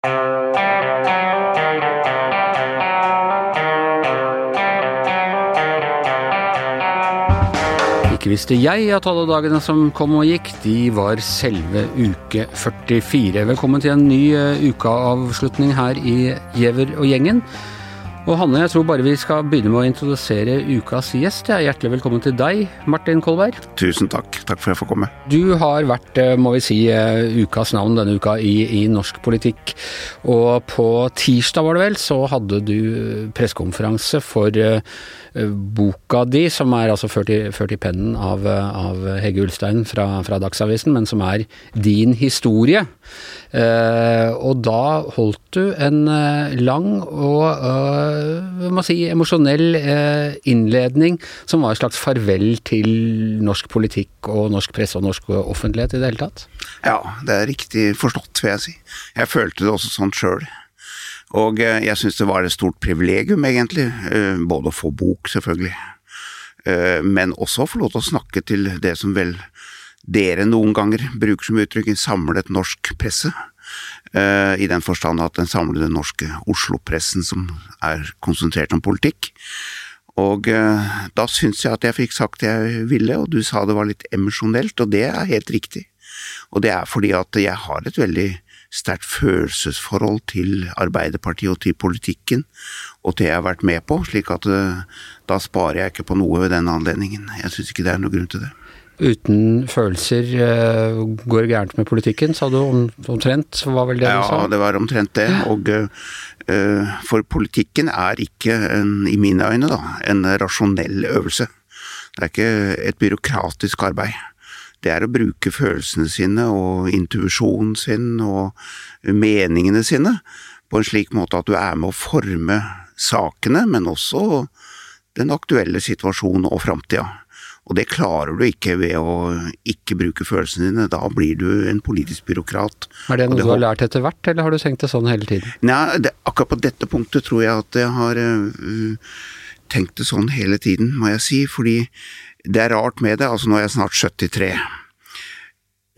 Ikke visste jeg at alle dagene som kom og gikk, de var selve uke 44. Velkommen til en ny uh, ukeavslutning her i Giæver og gjengen. Og Hanne, jeg tror bare vi skal begynne med å introdusere ukas gjest. Hjertelig velkommen til deg, Martin Kolberg. Tusen takk. Takk for at jeg får komme. Du har vært, eh, må vi si, eh, ukas navn denne uka i, i norsk politikk. Og på tirsdag, var det vel, så hadde du pressekonferanse for boka di, som er altså ført i, ført i pennen av, av, Hegge Ulstein fra, fra, Dagsavisen, men som er din historie. Uh, og da holdt du en uh, lang og uh, må si, emosjonell innledning som var et slags farvel til norsk politikk og norsk presse og norsk offentlighet i det hele tatt? Ja, det er riktig forstått, vil jeg si. Jeg følte det også sånn sjøl. Og eh, jeg syns det var et stort privilegium, egentlig. Eh, både å få bok, selvfølgelig, eh, men også å få lov til å snakke til det som vel dere noen ganger bruker som uttrykk, en samlet norsk presse. I den forstand at den samlede norske Oslo-pressen som er konsentrert om politikk. Og da syns jeg at jeg fikk sagt det jeg ville, og du sa det var litt emosjonelt, og det er helt riktig. Og det er fordi at jeg har et veldig sterkt følelsesforhold til Arbeiderpartiet og til politikken, og til jeg har vært med på, slik at eh, da sparer jeg ikke på noe ved den anledningen. Jeg syns ikke det er noen grunn til det. Uten følelser uh, går gærent med politikken, sa du omtrent? Var vel det ja, du sa? Ja, det var omtrent det. Og uh, for politikken er ikke, en, i mine øyne, da, en rasjonell øvelse. Det er ikke et byråkratisk arbeid det er å bruke følelsene sine og intuisjonen sin og meningene sine på en slik måte at du er med å forme sakene, men også den aktuelle situasjonen og framtida. Og det klarer du ikke ved å ikke bruke følelsene dine. Da blir du en politisk byråkrat. Er det noe det du har lært etter hvert, eller har du tenkt det sånn hele tiden? Nei, det, akkurat på dette punktet tror jeg at jeg har uh, tenkt det sånn hele tiden, må jeg si. Fordi det er rart med det. Altså, nå er jeg snart 73.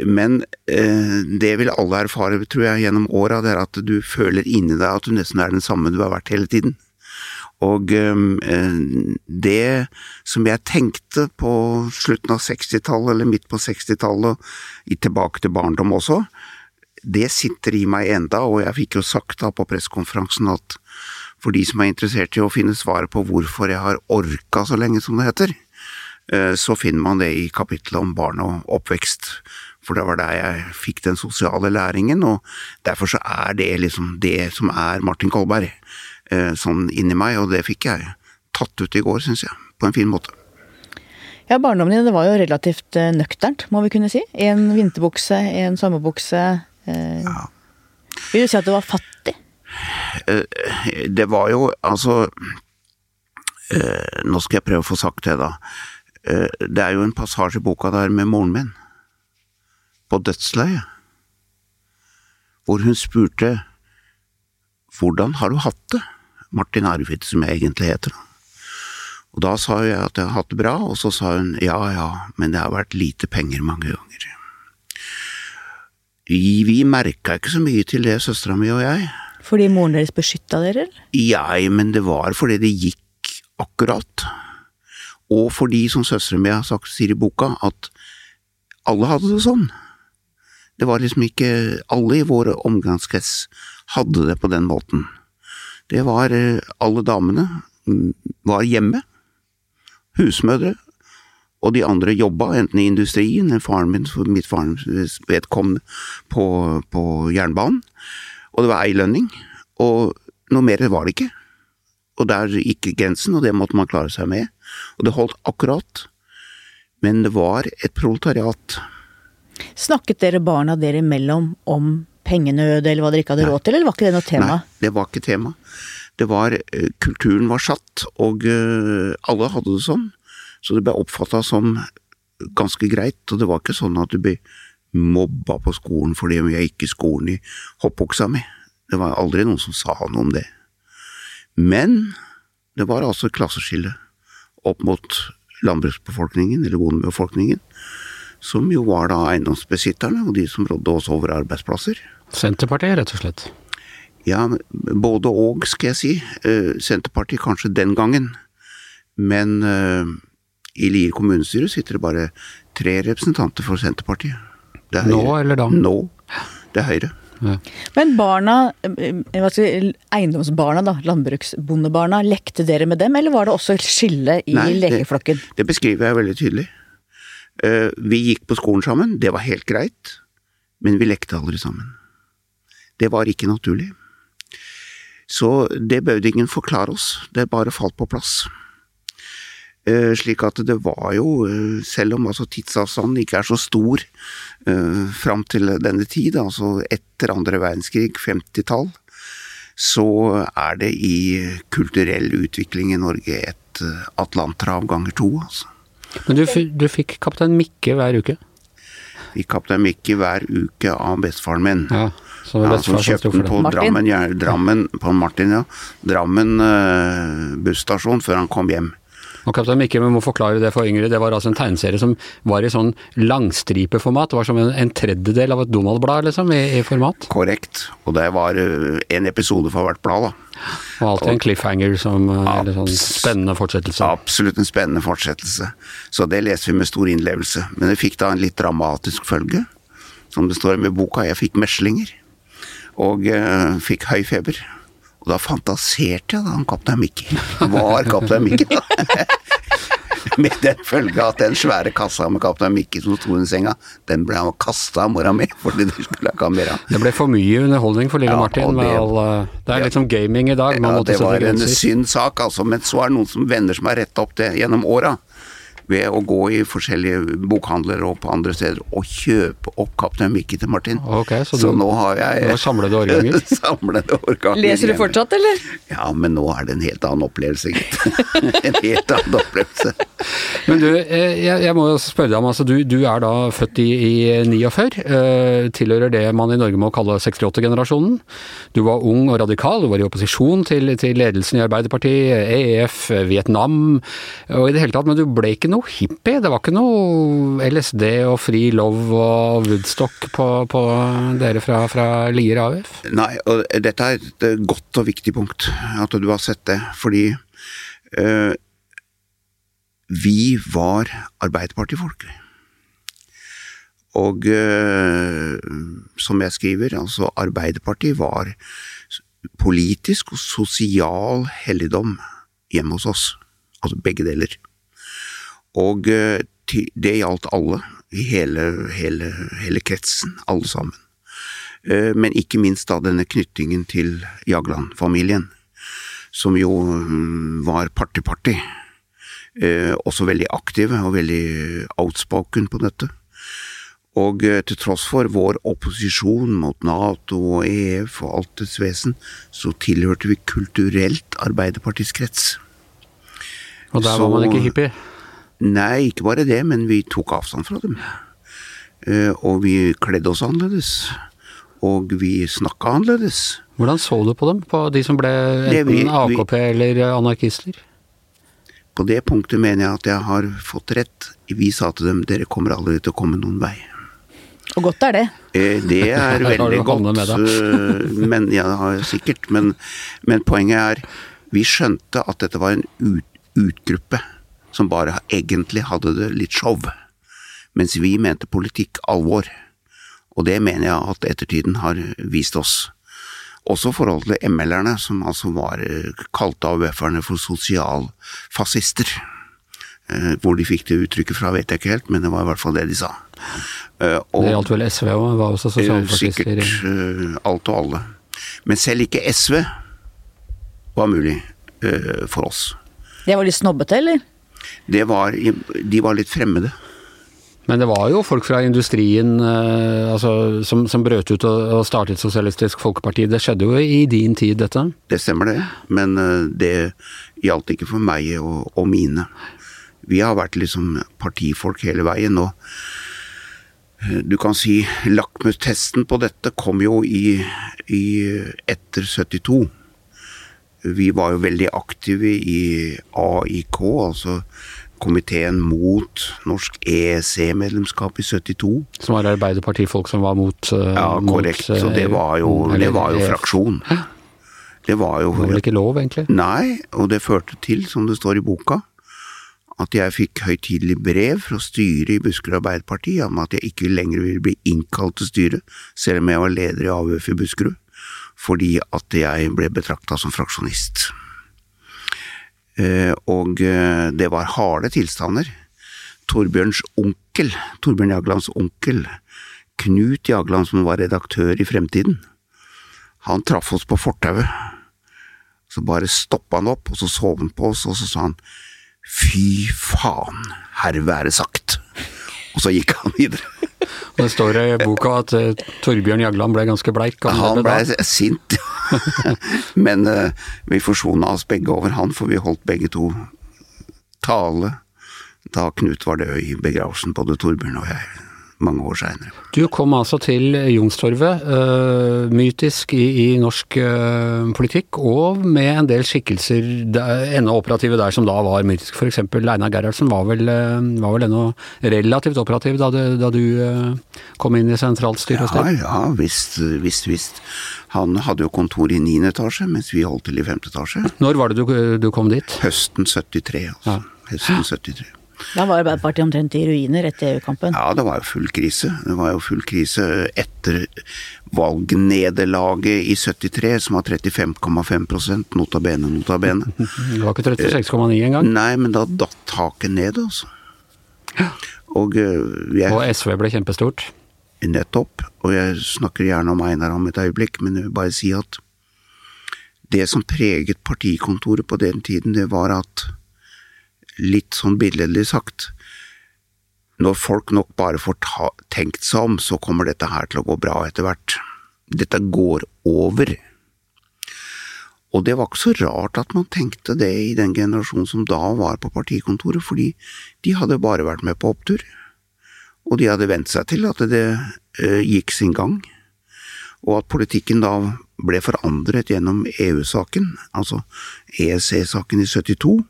Men eh, det vil alle erfare, tror jeg, gjennom åra, det er at du føler inni deg at du nesten er den samme du har vært hele tiden. Og eh, det som jeg tenkte på slutten av 60-tallet, eller midt på 60-tallet, tilbake til barndom også, det sitter i meg enda, og jeg fikk jo sagt da på pressekonferansen at for de som er interessert i å finne svaret på hvorfor jeg har orka så lenge som det heter, Eh, så finner man det i kapittelet om barn og oppvekst. For det var der jeg fikk den sosiale læringen, og derfor så er det liksom det som er Martin Kolberg, sånn inni meg, og det fikk jeg tatt ut i går, syns jeg, på en fin måte. Ja, barndommen din det var jo relativt eh, nøkternt, må vi kunne si. En vinterbukse, en sommerbukse. Eh, ja. Vil du si at du var fattig? Det var jo altså Nå skal jeg prøve å få sagt det, da. Eh, det er jo en passasje i boka der med moren min, på dødsleiet, hvor hun spurte hvordan har du hatt det, Martin Arvid, som jeg egentlig heter. Og da sa jeg at jeg har hatt det bra, og så sa hun ja ja, men det har vært lite penger mange ganger. Vi, vi merka ikke så mye til det, søstera mi og jeg. Fordi moren deres beskytta dere, eller? Ja, men det var fordi det gikk akkurat. Og fordi, som søstera mi har sagt, sier i boka, at alle hadde det sånn. Det var liksom ikke alle i vår omgangskrets hadde det på den måten. Det var eh, alle damene mm, var hjemme, husmødre, og de andre jobba, enten i industrien, faren min, mitt farens vedkommende, på, på jernbanen, og det var ei lønning, og noe mer var det ikke. Og der gikk grensen, og det måtte man klare seg med. Og det holdt akkurat. Men det var et proletariat. Snakket dere barna dere imellom om pengenød, eller hva dere ikke hadde råd til, eller var ikke det noe tema? Nei, det var ikke tema. Det var eh, Kulturen var satt, og eh, alle hadde det sånn. Så det ble oppfatta som ganske greit, og det var ikke sånn at du ble mobba på skolen fordi jeg gikk i skolen i hoppbuksa mi. Det var aldri noen som sa noe om det. Men det var altså et klasseskille opp mot landbruksbefolkningen, eller bondebefolkningen, som jo var da eiendomsbesitterne og de som rådde oss over arbeidsplasser. Senterpartiet, rett og slett? Ja, både og, skal jeg si. Eh, Senterpartiet kanskje den gangen. Men eh, i Lier kommunestyre sitter det bare tre representanter for Senterpartiet. Det er Nå eller da? Nå. Det er Høyre. Men barna, eh, hva skal jeg, eiendomsbarna, da, landbruksbondebarna, lekte dere med dem, eller var det også et skille i Nei, det- lekeflokken? Det beskriver jeg veldig tydelig. Eh, Vi gikk på skolen sammen, det var helt greit, men vi lekte aldri sammen. Det var ikke naturlig. Så det bød ingen forklare oss, det bare falt på plass. Eh, Slik at det var jo, eh, selv om altså tidsavstanden ikke er så stor eh, fram til denne tid, altså etter andre verdenskrig, 50-tall, så er det i kulturell utvikling i Norge et atlanterhav ganger to, altså. Men du, du fikk Kaptein Mikke hver uke? Vi Kaptein Mikke hver uke av bestefaren min. Ja, så det Ja, som kjøpte den på Drammen, ja, Drammen, på Martin, ja. Drammen uh, busstasjon før han kom hjem. Og Kaptein Mikke, vi må forklare det for yngre, det var altså en tegneserie som var i sånn langstripeformat. Det var som en, en tredjedel av et Donald-blad, liksom, i, i format. Korrekt. Og det var eh, en episode for hvert blad, da. Og alltid en cliffhanger som en eller sånn spennende fortsettelse. Absolutt en spennende fortsettelse. Så det leser vi med stor innlevelse. Men det fikk da en litt dramatisk følge. Som det står med boka, jeg fikk meslinger. Og eh, fikk høy feber. Og da fantaserte jeg da om Kaptein Mikke. Var Kaptein Mikke, da. med den følge at den svære kassa med Kaptein Mikke som sto under senga, den ble han kasta av mora mi, fordi det skulle ha mer av. Det ble for mye underholdning for lille Ja, Martin. det- all, eh, det er litt som gaming i dag, man Ja, det var en synd sak, altså. Men så er det noen som venner som har retta opp det gjennom åra. Ved å gå i forskjellige bokhandler og på andre steder og kjøpe opp Kaptein Mikke til Martin. Okay, så så du- nå har jeg nå samler du årganger? samlede årganger. Leser du fortsatt, eller? Ja, men nå er det en helt annen opplevelse, gitt. en helt annen opplevelse. Men du, eh, jeg, jeg må spørre deg om, altså du, du er da født i, i 49, eh, tilhører det man i Norge må kalle 68-generasjonen. Du var ung og radikal, du var i opposisjon til, til ledelsen i Arbeiderpartiet, EF, Vietnam, og i det hele tatt, men du ble ikke noe hippie. Det var ikke noe LSD og fri love og Woodstock på, på dere fra, fra Lier AUF? Nei, og dette er et eh, godt og viktig punkt, at du har sett det. Fordi øh, vi var Arbeiderpartifolk. Og øh, som jeg skriver, altså Arbeiderpartiet var politisk og sosial helligdom hjemme hos oss. Altså begge deler. Og eh, det gjaldt alle, i hele, hele, hele kretsen, alle sammen. Eh, Men ikke minst da denne knyttingen til Jagland-familien, som jo mm, var party-party. Eh, Også veldig aktive og veldig outspoken på dette. Og til tross for vår opposisjon mot Nato og EF og alt dets vesen, så tilhørte vi kulturelt Arbeiderpartiets krets. Og der Så- var man ikke hippie. Nei, ikke bare det, men vi tok avstand fra dem. Eh, Og vi kledde oss annerledes. Og vi snakka annerledes. Hvordan så du på dem, på de som ble enten vi- AKP vi- eller anarkister? På det punktet mener jeg at jeg har fått rett. Vi sa til dem dere kommer aldri til å komme noen vei. Og godt er det. Eh, Det er veldig godt, eh, men ja, sikkert. Men, men poenget er, vi skjønte at dette var en ut, utgruppe som bare egentlig hadde det litt show. Mens vi mente politikk alvor. Og det mener jeg at ettertiden har vist oss. Også forholdet forhold til ML-erne, som altså var eh, kalte AUF-erne for sosialfascister. Eh, Hvor de fikk det uttrykket fra, vet jeg ikke helt, men det var i hvert fall det de sa. Eh, og- Det gjaldt vel SV òg, var også sosialfascister. Sikkert alt og alle. Men selv ikke SV var mulig eh, for oss. Det var litt snobbete, eller? Det var, de var litt fremmede. Men det var jo folk fra industrien eh, altså, som, som brøt ut og, startet Sosialistisk Folkeparti. Det skjedde jo i din tid, dette. Det stemmer det, men eh, det gjaldt ikke for meg og, og mine. Vi har vært liksom partifolk hele veien, og eh, du kan si lakmustesten på dette kom jo i, i etter 72. Vi var jo veldig aktive i AIK, altså komiteen mot norsk EEC-medlemskap i 72. Som var Arbeiderpartifolk som var mot uh, Ja, korrekt. Så det var jo, det var jo fraksjon. Det var jo Det var vel ikke lov, egentlig? Nei, og det førte til, som det står i boka, at jeg fikk høytidelig brev fra styret i Buskerud Arbeiderparti om at jeg ikke lenger ville bli innkalt til styret, selv om jeg var leder i AUF i Buskerud, fordi at jeg ble betrakta som fraksjonist. Eh, Og eh, det var harde tilstander. Torbjørns onkel, Torbjørn Jaglands onkel, Knut Jagland, som var redaktør i Fremtiden, han traff oss på fortauet. Så bare stoppa han opp, og så sov han på oss, og så sa han fy faen, herved er sagt. Og så gikk han videre. Og Det står i boka at uh, Torbjørn Jagland ble ganske bleik. Han, Han ble ble sint, men uh, vi forsona oss begge over han, for vi holdt begge to tale da Knut var død i begravelsen, både Torbjørn og jeg, mange år seinere. Du kom altså til Youngstorget, uh, mytisk i, i norsk uh, politikk, og med en del skikkelser der, ennå operative der som da var mytiske. Eksempel Einar Gerhardsen var vel, uh, var vel ennå relativt operativ da, det, da du uh, kom inn i sentralstyret hos Ja, ja, visst, visst, visst. Han hadde jo kontor i niende etasje, mens vi holdt til i femte etasje. Når var det du, du kom dit? Høsten 73, altså. Høsten 73. Da var Arbeiderpartiet omtrent i ruiner etter EU-kampen. Ja, det var jo full krise. Det var jo full krise etter valgnederlaget i 73, som var 35,5% nota bene, nota bene. Det var ikke 36,9 engang. Nei, men da datt taket ned, altså. Og eh, jeg Og SV ble kjempestort. Nettopp. Og jeg snakker gjerne om Einar om et øyeblikk, men jeg vil bare si at det som preget partikontoret på den tiden, det var at litt sånn billedlig sagt Når folk nok bare får ta, tenkt seg om, så kommer dette her til å gå bra etter hvert. Dette går over. Og det var ikke så rart at man tenkte det i den generasjonen som da var på partikontoret, fordi de hadde bare vært med på opptur. Og de hadde vent seg til at det eh, gikk sin gang, og at politikken da ble forandret gjennom EU-saken, altså EEC-saken i 72.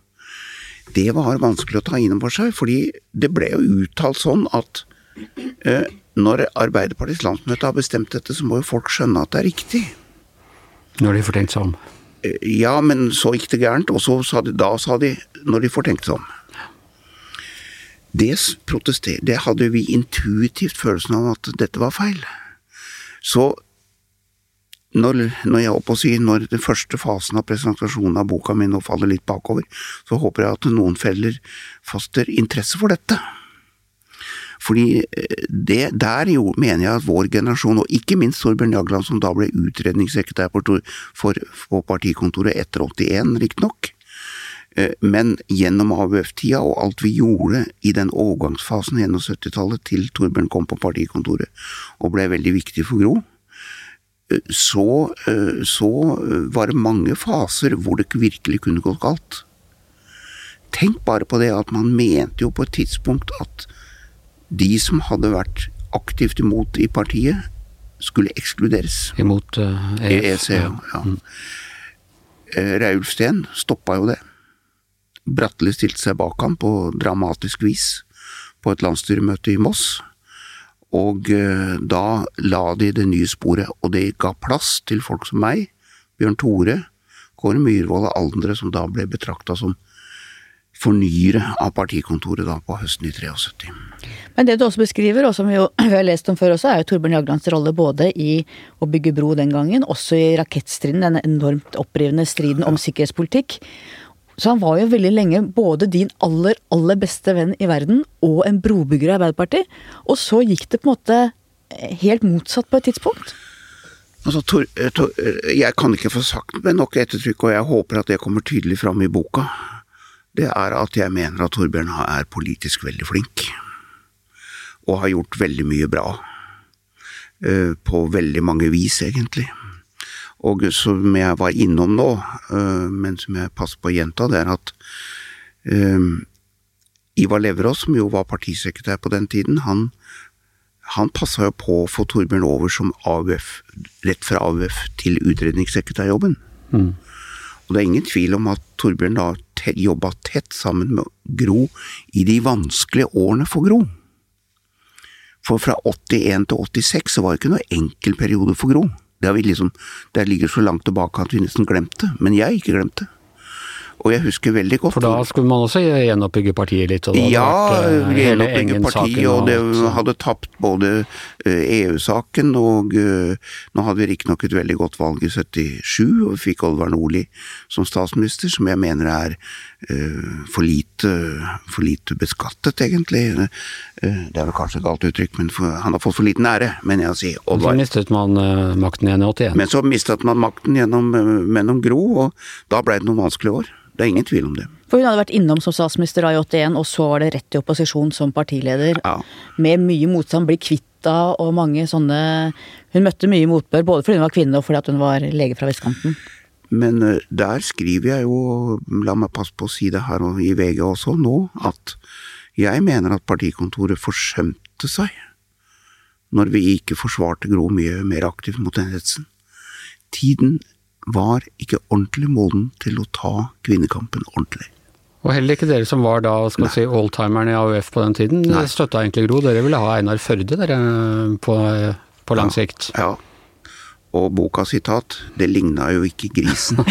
Det var vanskelig å ta inn over seg, fordi det ble jo uttalt sånn at eh, når Arbeiderpartiets landsmøte har bestemt dette, så må jo folk skjønne at det er riktig. Når de får tenkt seg om. Eh, Ja, men så gikk det gærent, og så sa de, da sa de når de får tenkt seg om. Det, det hadde vi intuitivt følelsen av at dette var feil. Så når, når jeg opp og sier når den første fasen av presentasjonen av boka mi nå faller litt bakover, så håper jeg at noen feller faster interesse for dette. Fordi eh, det, der jo, mener jeg at vår generasjon, og ikke minst Torbjørn Jagland, som da ble utredningssekretær for, for partikontoret etter 81, riktignok, eh, men gjennom AUF-tida og alt vi gjorde i den overgangsfasen gjennom 70-tallet til Torbjørn kom på partikontoret og ble veldig viktig for Gro, så, eh, så eh, var det mange faser hvor det virkelig kunne gått galt. Tenk bare på det at man mente jo på et tidspunkt at de som hadde vært aktivt imot i partiet, skulle ekskluderes. Imot uh, EEC, ja. ja. Eh, Raulf Steen stoppa jo det. Bratteli stilte seg bak ham på dramatisk vis på et landsstyremøte i Moss. Og eh, da la de det nye sporet, og det ga plass til folk som meg, Bjørn Tore, Kåre Myhrvold og andre som da ble betrakta som fornyere av partikontoret da på høsten i 73. Men det du også beskriver, og som vi jo vi har lest om før også, er jo Torbjørn Jaglands rolle både i å bygge bro den gangen, også i rakettstriden, den enormt opprivende striden om sikkerhetspolitikk. Så han var jo veldig lenge både din aller, aller beste venn i verden og en brobygger i Arbeiderpartiet. Og så gikk det på en måte helt motsatt på et tidspunkt. Altså, Tor, eh, Tor, eh, jeg kan ikke få sagt med nok ettertrykk, og jeg håper at det kommer tydelig fram i boka. Det er at jeg mener at Torbjørn er politisk veldig flink. Og har gjort veldig mye bra. Eh, På veldig mange vis, egentlig. Og som jeg var innom nå, eh, men som jeg passer på å gjenta, det er at eh, Ivar Leverås, som jo var partisekretær på den tiden, han han passa jo på å få Torbjørn over som AUF, rett fra AUF til utredningssekretærjobben. Og det er ingen tvil om at Torbjørn da jobba tett sammen med Gro i de vanskelige årene for Gro. For fra 81 til 86 så var det ikke noe enkel periode for Gro. Det, har vi liksom, det ligger så langt tilbake at vi nesten glemte, men jeg ikke glemte. Og jeg husker veldig godt For da skulle man også gjenoppbygge partiet litt? Og ja, vært, eh, gjenoppbygge partiet, og det hadde tapt både eh, EU-saken og eh, Nå hadde vi riktignok et veldig godt valg i 77, og vi fikk Olvar Nordli som statsminister, som jeg mener er for lite, for lite beskattet, egentlig. Det er vel kanskje et galt uttrykk, men for, han har fått for liten ære, mener jeg å si. Så mistet man makten igjen i 81. Men så mistet man makten gjennom, gjennom Gro, og da ble det noen vanskelige år. Det er ingen tvil om det. For hun hadde vært innom som statsminister i 81, og så var det rett i opposisjon som partileder. Ja. Med mye motstand, bli kvitt da, og mange sånne Hun møtte mye motbør, både fordi hun var kvinne og fordi hun var lege fra vestkanten. Men eh, der skriver jeg jo, la meg passe på å si det her og i VG også nå, at jeg mener at partikontoret forsømte seg når vi ikke forsvarte Gro mye mer aktivt mot den hetsen. Tiden var ikke ordentlig moden til å ta kvinnekampen ordentlig. Og heller ikke dere som var da skal vi si, oldtimeren i AUF på den tiden, Nei. støtta egentlig Gro. Dere ville ha Einar Førde dere på, på lang sikt. Ja. Og boka sitat, det ligna jo ikke grisen.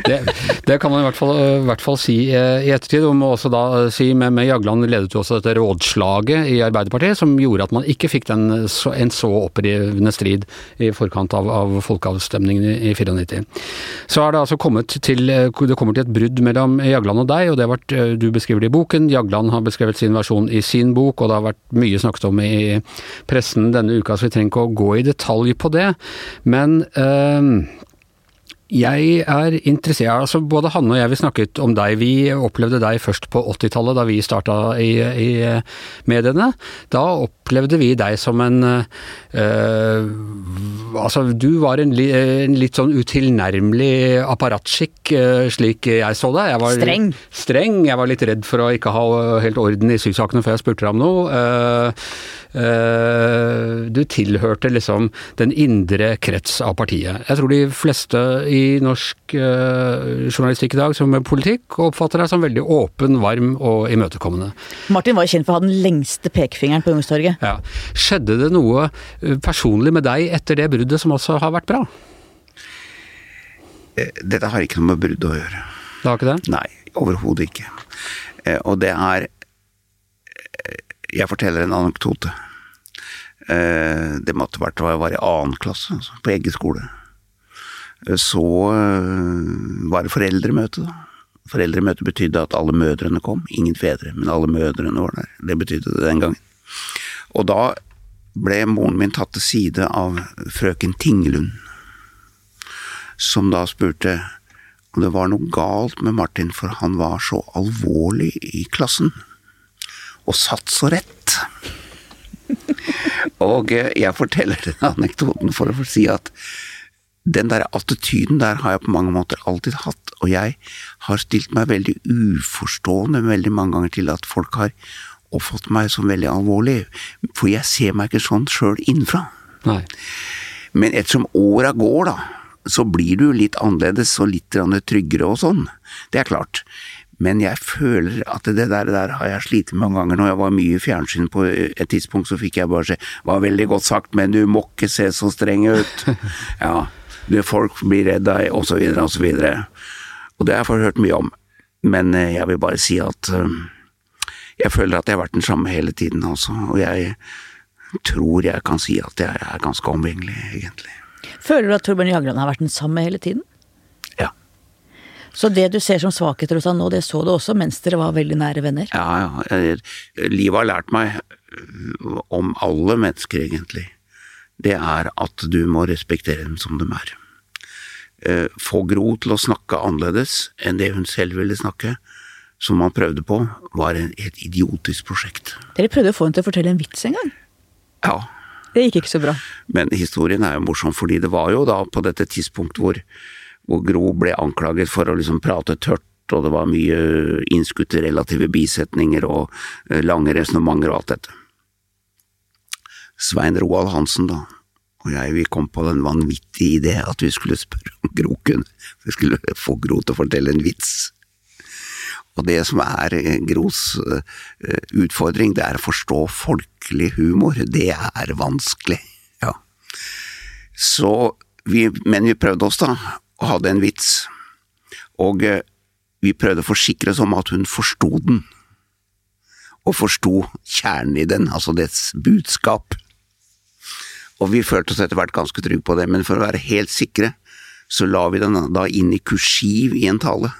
Det, det kan man i hvert fall, i hvert fall si eh, i ettertid. Og må også da si med, med Jagland ledet jo også dette rådslaget i Arbeiderpartiet, som gjorde at man ikke fikk den, en så opprivende strid i forkant av, av folkeavstemningen i, i 94. Så er det altså kommet til, eh, det kommer til et brudd mellom Jagland og deg, og det har vært, eh, du beskriver det i boken. Jagland har beskrevet sin versjon i sin bok, og det har vært mye snakket om i pressen denne uka, så vi trenger ikke å gå i detalj på det. Men eh, jeg er interessert, altså Både Hanne og jeg vi snakket om deg. Vi opplevde deg først på 80-tallet, da vi starta i, i mediene. Da opplevde vi deg som en øh, Altså, du var en, en litt sånn utilnærmelig apparatskikk, øh, slik jeg så deg. Jeg var, Streng. Streng. Jeg var litt redd for å ikke ha helt orden i sykesakene før jeg spurte deg om noe. Eh, du tilhørte liksom den indre krets av partiet. Jeg tror de fleste i norsk eh, journalistikk i dag som er politikk, oppfatter deg som veldig åpen, varm og imøtekommende. Martin var kjent for å ha den lengste pekefingeren på Youngstorget. Ja. Skjedde det noe eh, personlig med deg etter det bruddet som også har vært bra? Eh, Dette har ikke noe med brudd å gjøre. Det har ikke det? Nei, overhodet ikke. Eh, Og det er Jeg forteller en anekdote. Eh, Det måtte vært da jeg var i annen klasse, altså, på egen skole. Eh, Så eh, var det foreldremøte, da. Foreldremøte betydde at alle mødrene kom. Ingen fedre, men alle mødrene var der. Det betydde det den gangen. Og da ble moren min tatt til side av frøken Tingelund, som da spurte om det var noe galt med Martin, for han var så alvorlig i klassen. Og satt så rett. Og eh, jeg forteller denne anekdoten for å si at den der attityden der har jeg på mange måter alltid hatt, og jeg har stilt meg veldig uforstående veldig mange ganger til at folk har oppfattet meg som veldig alvorlig, for jeg ser meg ikke sånn sjøl innenfra. Nei. Men ettersom åra går, da, så blir du litt annerledes og litt tryggere og sånn. Det er klart. Men jeg føler at det der, der har jeg slitt mange ganger. Når jeg var mye i fjernsyn på et tidspunkt, så fikk jeg bare se Var veldig godt sagt, men du må ikke se så streng ut. Ja. Du, folk blir redd deg, og så videre, og så videre. Og det har jeg fått hørt mye om. Men eh, jeg vil bare si at eh, jeg føler at jeg har vært den samme hele tiden, altså. Og jeg tror jeg kan si at jeg er ganske omgjengelig, egentlig. Føler du at Torbjørn Jagland har vært den samme hele tiden? Så det du ser som svakheter hos han nå, det så du også mens dere var veldig nære venner? Ja, ja. Livet har lært meg øh, om alle mennesker, egentlig. Det er at du må respektere dem som de er. Eh, Få Gro til å snakke annerledes enn det hun selv ville snakke, som han prøvde på, var et idiotisk prosjekt. Dere prøvde å få henne til å fortelle en vits en gang. Ja, Det gikk ikke så bra. Men historien er jo morsom, fordi det var jo da på dette tidspunkt hvor, hvor Gro ble anklaget for å liksom prate tørt, og det var mye innskutte relative bisetninger og eh, lange resonnementer og alt dette. Svein Roald Hansen, da, og jeg, vi kom på den vanvittige idé at vi skulle spørre om Gro kunne Vi skulle få Gro til å fortelle en vits. Og det som er Gros utfordring, det er å forstå folkelig humor. Det er vanskelig. Ja. Så vi, men vi prøvde oss, da, og hadde en vits. Og vi prøvde å forsikre oss om at hun forsto den. Og forsto kjernen i den, altså dets budskap. Og vi følte oss etter hvert ganske trygge på det, men for å være helt sikre, så la vi den da inn i kursiv i en tale.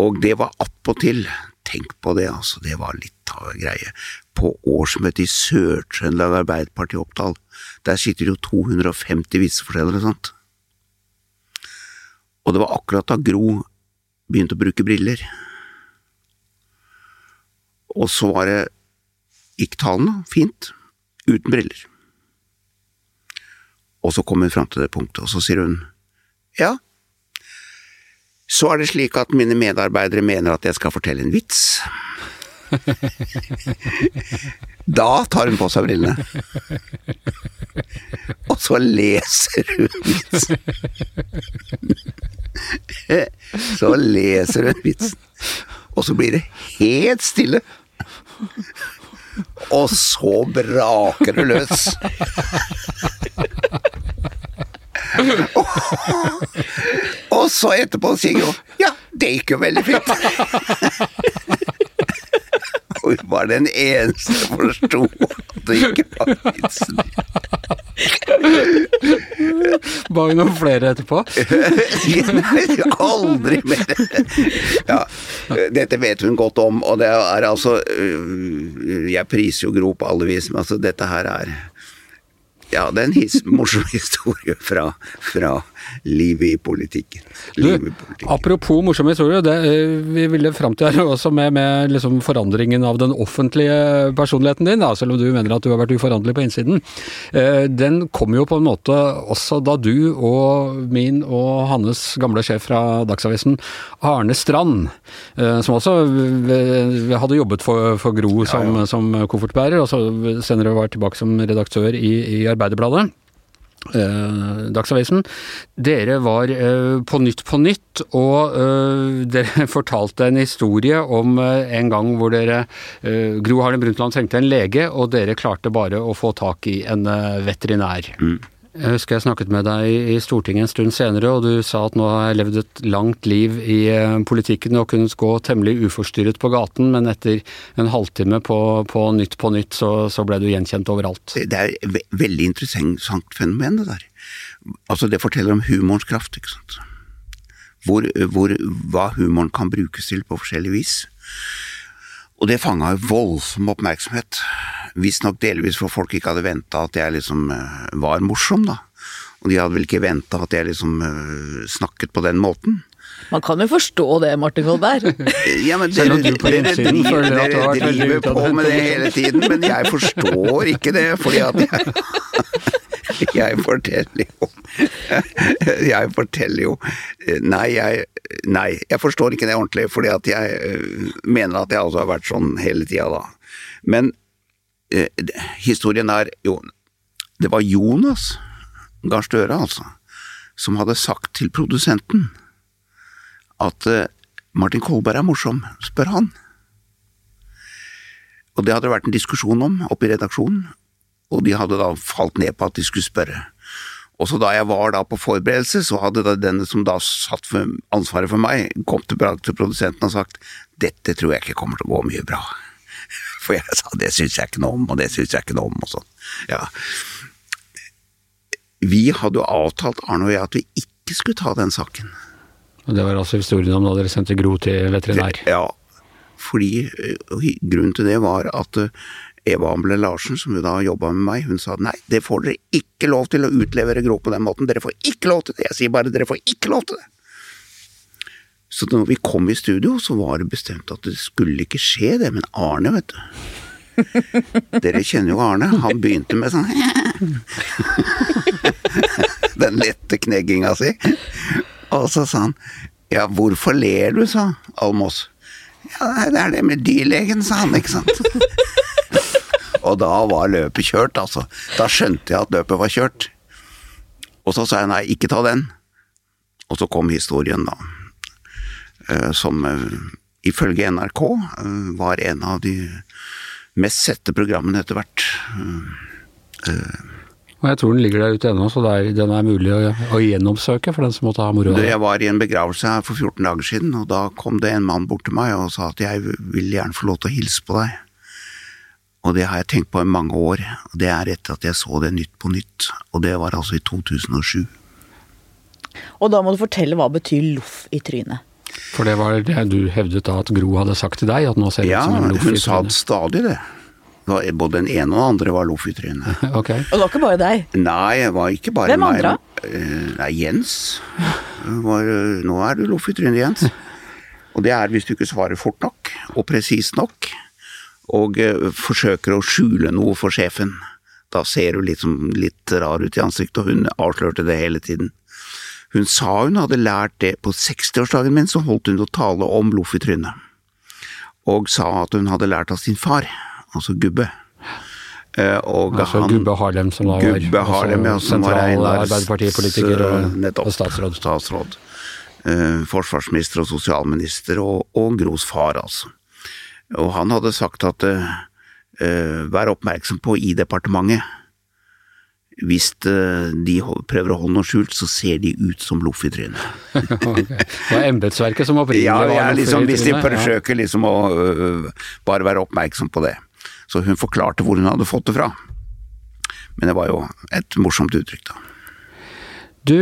Og det var attpåtil, tenk på det, altså, det var litt av en greie, på årsmøtet i Sør-Trøndelag Arbeiderparti Oppdal, der sitter jo 250 visefortellere og sånt. Og det var akkurat da Gro begynte å bruke briller. Og så var det gikk tallene fint, uten briller. Og så kom hun fram til det punktet, og så sier hun ja, så er det slik at mine medarbeidere mener at jeg skal fortelle en vits. Da tar hun på seg brillene. Og så leser hun vitsen. Så leser hun vitsen, og så blir det helt stille. Og så braker det løs. Og så etterpå sier hun ja, det gikk jo veldig fint. Og hun var den eneste som forsto at det ikke var vitsen. Ba hun noen flere etterpå? Nei, aldri mer. Ja, dette vet hun godt om, og det er altså Jeg priser jo Gro på alle vis, men altså dette her er ja, det er en his, morsom historie fra, fra livet i politikken. Livet i politikken. apropos morsom historie, det, vi ville fram til her også med, med liksom forandringen av den offentlige personligheten din, da, selv om du mener at du har vært uforanderlig på innsiden. Eh, den kom jo på en måte også da du og min og Hannes gamle sjef fra Dagsavisen, Arne Strand, eh, som også hadde jobbet for, for Gro som, ja, ja. som koffertbærer, og så senere var tilbake som redaktør i, i Arbeiderbladet. Eh, Dagsavisen. Dere var eh, på Nytt på Nytt, og eh, dere fortalte en historie om en gang hvor dere Gro Harlem Brundtland trengte en lege, og dere klarte bare å få tak i en veterinær. Mm. Jeg husker jeg snakket med deg i Stortinget en stund senere, og du sa at nå har jeg levd et langt liv i eh, politikken og kunnet gå temmelig uforstyrret på gaten, men etter en halvtime på, på Nytt på Nytt, så, så, ble du gjenkjent overalt. Det er et veldig interessant fenomen, det der. Altså, det forteller om humorens kraft, ikke sant. Hvor, hvor, hva humoren kan brukes til på forskjellig vis. Og det fanga voldsom oppmerksomhet. Visstnok delvis for folk ikke hadde venta at jeg liksom eh, var morsom, da. Og de hadde vel ikke venta at jeg liksom eh, snakket på den måten. Man kan jo forstå det, Martin Kolberg. ja, men dere, dere, dere, dere driver på med det hele tiden, men jeg forstår ikke det, fordi at jeg jeg forteller jo Jeg forteller jo Nei, jeg, nei, jeg forstår ikke det ordentlig, fordi at jeg øh, mener at jeg altså har vært sånn hele tida, da. Men eh, historien er jo Det var Jonas Gahr Støre, altså, som hadde sagt til produsenten at eh, Martin Kolberg er morsom, spør han. Og det hadde det vært en diskusjon om oppe i redaksjonen, og de hadde da falt ned på at de skulle spørre. Og så da jeg var da på forberedelse, så hadde da denne som da satt ansvaret for meg, kommet tilbake til produsenten og sagt dette tror jeg ikke kommer til å gå mye bra. For jeg sa det syns jeg ikke noe om, og det syns jeg ikke noe om, og sånn. Ja. Vi hadde jo avtalt, Arne og jeg, at vi ikke skulle ta den saken. Og Det var altså historien om da dere sendte Gro til veterinær? Ja, fordi grunnen til det var at Eva Amble Larsen, som jo da jobba med meg, hun sa nei, det får dere ikke lov til å utlevere Gro på den måten, dere får ikke lov til det, jeg sier bare dere får ikke lov til det. Så da vi kom i studio, så var det bestemt at det skulle ikke skje det, men Arne, vet du. Dere kjenner jo Arne, han begynte med sånn Den lette knegginga si. Og så sa han ja, hvorfor ler du, sa Almås. Ja, det er det med dyrlegen, sa han, ikke sant. Og da var løpet kjørt, altså. Da skjønte jeg at løpet var kjørt. Og så sa jeg nei, ikke ta den. Og så kom historien, da. Eh, som ifølge NRK var en av de mest sette programmene etter hvert. Og jeg tror den ligger der ute ennå, så er, den er mulig å, å, gjennomsøke for den som måtte ha moro av det. Jeg var i en begravelse her for 14 dager siden, og da kom det en mann bort til meg og sa at jeg vil gjerne få lov til å hilse på deg. Og det har jeg tenkt på i mange år. og Det er etter at jeg så det Nytt på Nytt, og det var altså i 2007. Og da må du fortelle hva betyr loff i trynet? For det var det du hevdet da at Gro hadde sagt til deg? at nå ser det ja, ut som en loff i trynet? Ja, hun sa stadig det. Både den ene og den andre var loff i trynet. okay. Og det var ikke bare deg? Nei, det var ikke bare Hvem meg. Hvem andre? Eh, nei, Jens. Var, nå er du loff i trynet, Jens. Og det er hvis du ikke svarer fort nok og presist nok og eh, forsøker å skjule noe for sjefen. Da ser du liksom litt rar ut i ansiktet, og hun avslørte det hele tiden. Hun sa hun hadde lært det på 60-årsdagen min, så holdt hun å tale om loff i trynet. Og sa at hun hadde lært av sin far, altså Gubbe. Eh, og altså han, Gubbe Harlem, som da Gubbe var Harlem, ja, som sentral Arbeiderpartipolitiker og, eh, nettopp, og statsråd. statsråd. Uh, forsvarsminister og sosialminister, og, og Gros far, altså. Og han hadde sagt at uh, vær oppmerksom på i departementet. Hvis uh, de prøver å holde noe skjult, så ser de ut som loff i trynet. okay. Det var embetsverket som opprinnelig ja, var loff liksom, Hvis de forsøker ja. liksom å uh, bare være oppmerksom på det. Så hun forklarte hvor hun hadde fått det fra. Men det var jo et morsomt uttrykk, da. Du,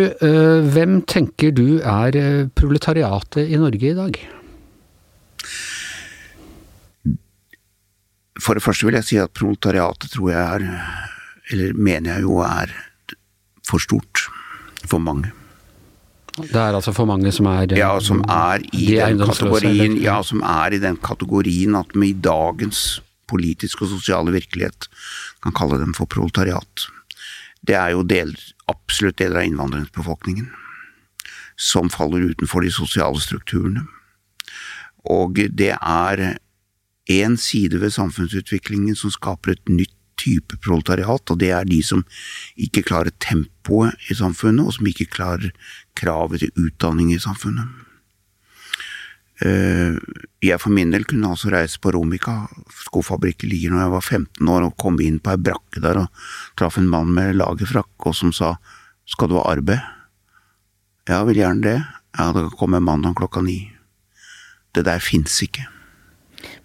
hvem tenker du er proletariatet i Norge i dag? For det første vil jeg si at proletariatet tror jeg er, eller mener jeg jo er, for stort for mange. Det er altså for mange som er Ja, som er i de den kategorien Ja, som er i den kategorien at vi i dagens politiske og sosiale virkelighet kan kalle dem for proletariat. Det er jo del, absolutt deler av innvandringsbefolkningen som faller utenfor de sosiale strukturene. Og det er én side ved samfunnsutviklingen som skaper et nytt type proletariat, og det er de som ikke klarer tempoet i samfunnet, og som ikke klarer kravet til utdanning i samfunnet. Eh, jeg for min del kunne altså reise på Romika, skofabrikken ligger når jeg var 15 år, og komme inn på ei brakke der og traff en mann med lagerfrakk og som sa skal du ha arbeid? Ja, vil gjerne det. Ja, da kommer mandag klokka ni. Det der fins ikke.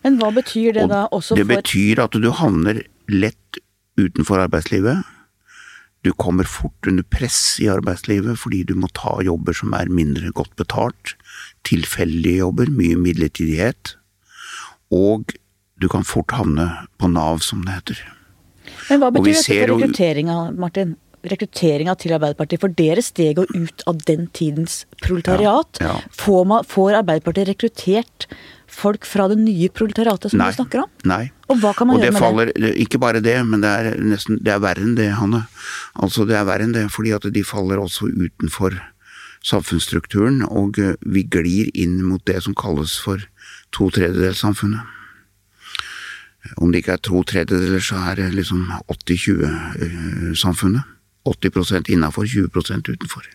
Men hva betyr det og da også det for Det betyr at du havner lett utenfor arbeidslivet. Du kommer fort under press i arbeidslivet fordi du må ta jobber som er mindre godt betalt. Tilfeldige jobber, mye midlertidighet. Og du kan fort havne på Nav, som det heter. Men hva betyr dette for rekrutteringa, Martin? Rekrutteringa til Arbeiderpartiet, for dere steg jo ut av den tidens proletariat. Ja, ja. Får, man, får Arbeiderpartiet rekruttert folk fra det nye proletariatet som nei, du snakker om? Nei. Og hva kan man og gjøre med faller, det? Ikke bare det, men det er nesten det er verre enn det, Hanne. Altså det er verre enn det, fordi at de faller også utenfor samfunnsstrukturen, og eh, vi glir inn mot det som kalles for to tredjedelssamfunnet. Om det ikke er to tredjedeler, så er det liksom 80-20-samfunnet. 80% innafor, 20% utenfor.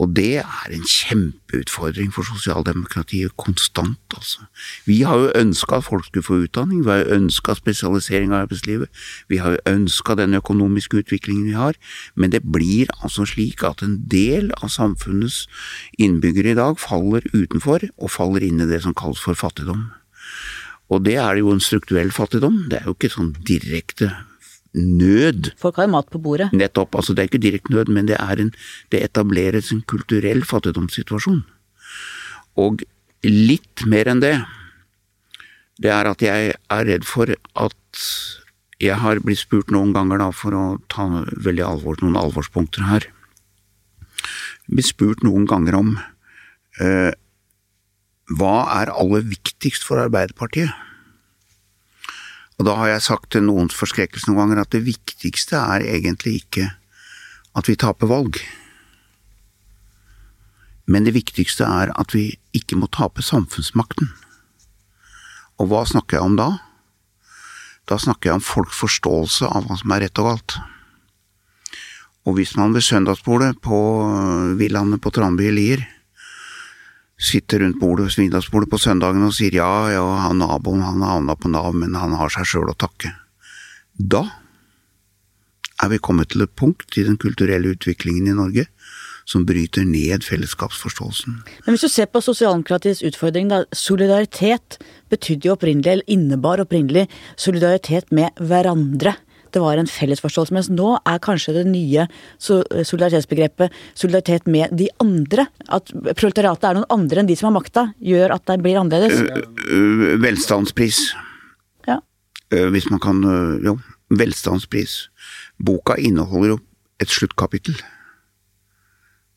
Og det er en kjempeutfordring for sosialdemokratiet konstant, altså. Vi har jo ønska at folk skulle få utdanning, vi har jo ønska spesialisering av arbeidslivet, vi har jo ønska den økonomiske utviklingen vi har, men det blir altså slik at en del av samfunnets innbyggere i dag faller utenfor, og faller inn i det som kalles for fattigdom. Og det er jo en strukturell fattigdom, det er jo ikke sånn direkte nød. Folk har jo mat på bordet. Nettopp. altså Det er ikke direkte nød, men det, er en, det etableres en kulturell fattigdomssituasjon. Og litt mer enn det, det er at jeg er redd for at jeg har blitt spurt noen ganger, da, for å ta veldig alvor, noen alvorspunkter her. Blitt spurt noen ganger om eh, hva er aller viktigst for Arbeiderpartiet? Og da har jeg sagt til noens forskrekkelse noen ganger at det viktigste er egentlig ikke at vi taper valg. Men det viktigste er at vi ikke må tape samfunnsmakten. Og hva snakker jeg om da? Da snakker jeg om folks forståelse av hva som er rett og galt. Og hvis man ved søndagsbordet på Villaene på Tranby i Lier sitter rundt bordet, middagsbordet på søndagen og sier ja, ja, han naboen han havna på Nav, men han har seg sjøl å takke. Da er vi kommet til et punkt i den kulturelle utviklingen i Norge som bryter ned fellesskapsforståelsen. Men hvis du ser på sosialdemokratiets utfordring, da. Solidaritet betydde jo opprinnelig, eller innebar opprinnelig, solidaritet med hverandre. Det var en felles forståelse. Mens nå er kanskje det nye solidaritetsbegrepet solidaritet med de andre. At proletariatet er noen andre enn de som har makta, gjør at det blir annerledes. Velstandspris. Ja. Hvis man kan Jo, velstandspris. Boka inneholder jo et sluttkapittel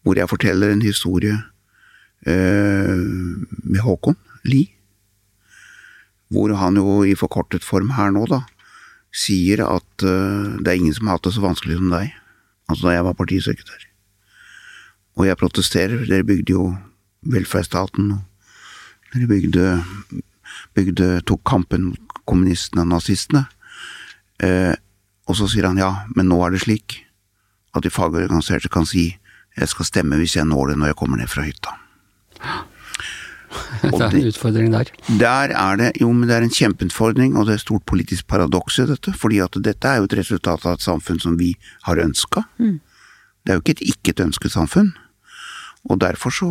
hvor jeg forteller en historie eh, med Håkon Lie. Hvor han jo i forkortet form her nå, da, sier at uh, det er ingen som har hatt det så vanskelig som deg. Altså da jeg var partisekretær. Og jeg protesterer, dere bygde jo velferdsstaten, og dere bygde, bygde tok kampen mot kommunistene og nazistene. Uh, og så sier han ja, men nå er det slik at de fagorganiserte kan si jeg skal stemme hvis jeg når det når jeg kommer ned fra hytta. det er en utfordring der. Der er det, jo, men det er en kjempeutfordring, og det er et stort politisk paradoks i dette. fordi at dette er jo et resultat av et samfunn som vi har ønska. Mm. Det er jo ikke et ikke et ønsket samfunn. Og derfor så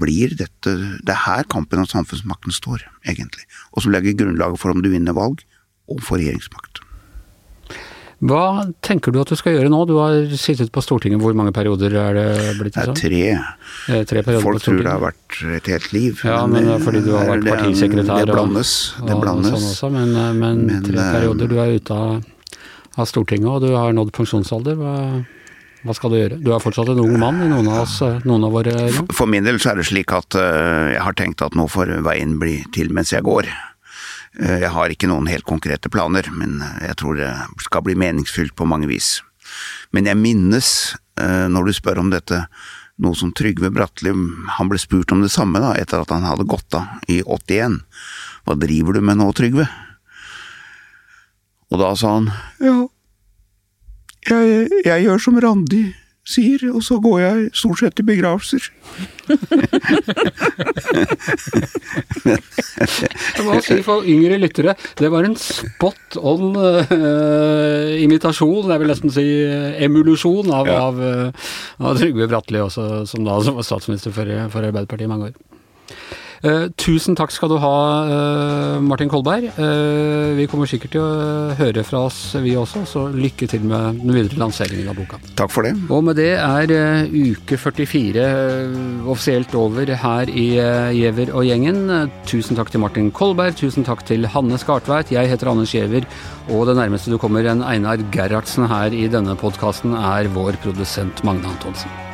blir dette Det er her kampen om samfunnsmakten står, egentlig. Og som legger grunnlaget for om du vinner valg, og for regjeringsmakt. Hva tenker du at du skal gjøre nå? Du har sittet på Stortinget, hvor mange perioder er det blitt? Det er tre. Eh, tre Folk tror det har vært et helt liv. Ja, men, men fordi du har vært partisekretær det, det blandes, det blandes. Og sånn men, eh, men, men, tre eh, perioder. Du er ute av, av, Stortinget, og du har nådd pensjonsalder. Hva, hva, skal du gjøre? Du er fortsatt en ung mann i noen av, oss, noen av våre for, for min del så er det slik at jeg har tenkt at nå får veien bli til mens jeg går. Eh, jeg har ikke noen helt konkrete planer, men eh, jeg tror det skal bli meningsfylt på mange vis. Men jeg minnes, eh, når du spør om dette, noe som Trygve Bratteli Han ble spurt om det samme da, etter at han hadde gått av i 81. Hva driver du med nå, Trygve? Og da sa han ja, jeg, jeg gjør som Randi sier, og så går jeg stort sett i begravelser. jeg må si for yngre lyttere, det var en spot on uh, imitasjon, jeg vil nesten si uh, emulusjon, av, ja. av, uh, av Trygve Bratteli også, som da som var statsminister for, for Arbeiderpartiet i mange år. Uh, tusen takk skal du ha, uh, Martin Kolberg. Uh, vi kommer sikkert til å høre fra oss, vi også, så lykke til med den videre lanseringen av boka. Takk for det. Og med det er uke 44 offisielt over her i Giæver og gjengen. Tusen takk til Martin Kolberg, tusen takk til Hanne Skartveit. Jeg heter Anders Giæver, og det nærmeste du kommer en Einar Gerhardsen her i denne podkasten, er vår produsent Magne Antonsen.